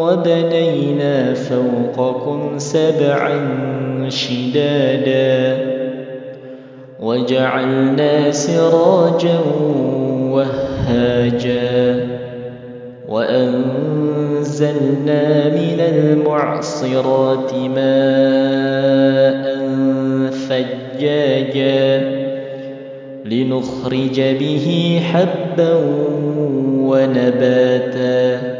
وبنينا فوقكم سبعا شدادا وجعلنا سراجا وهاجا وأنزلنا من المعصرات ماء ثجاجا لنخرج به حبا ونباتا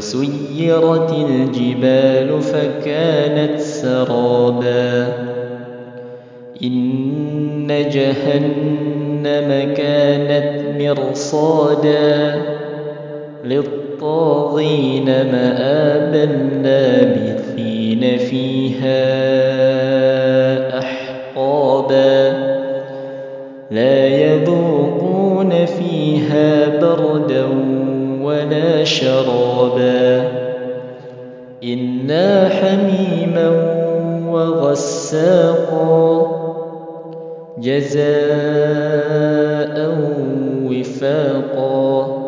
وسيرت الجبال فكانت سرابا. إن جهنم كانت مرصادا للطاغين مآبا لابثين فيها أحقابا. لا يذوقون شرابا. إنا حميما وغساقا. جزاء وفاقا.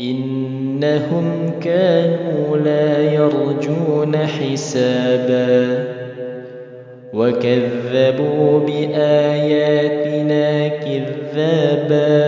إنهم كانوا لا يرجون حسابا. وكذبوا بآياتنا كذابا.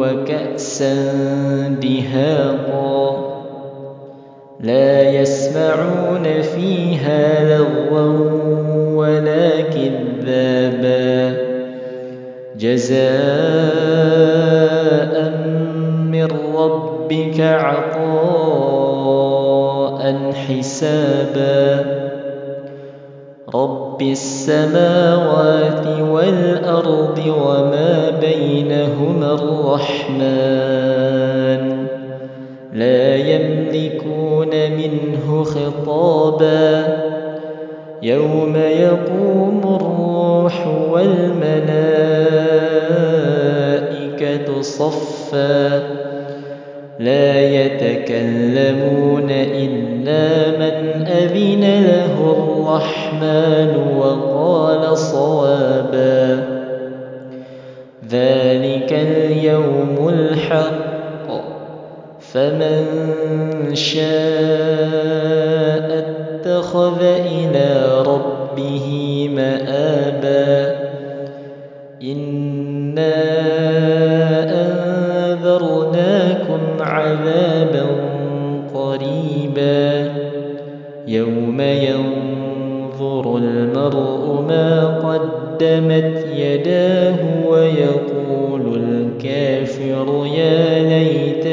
وكأسا دهاقا لا يسمعون فيها لغوا ولا كذابا جزاء من ربك عطاء حسابا السماوات والأرض وما بينهما الرحمن. لا يملكون منه خطابا. يوم يقوم الروح والملائكة صفا. لا يتكلمون إلا من أذن له الرحمن. وقال صوابا. ذلك اليوم الحق فمن شاء اتخذ إلى ربه مآبا. إنا أنذرناكم عذابا قريبا. يوم ينظر المرء ما قدمت يداه ويقول الكافر يا ليت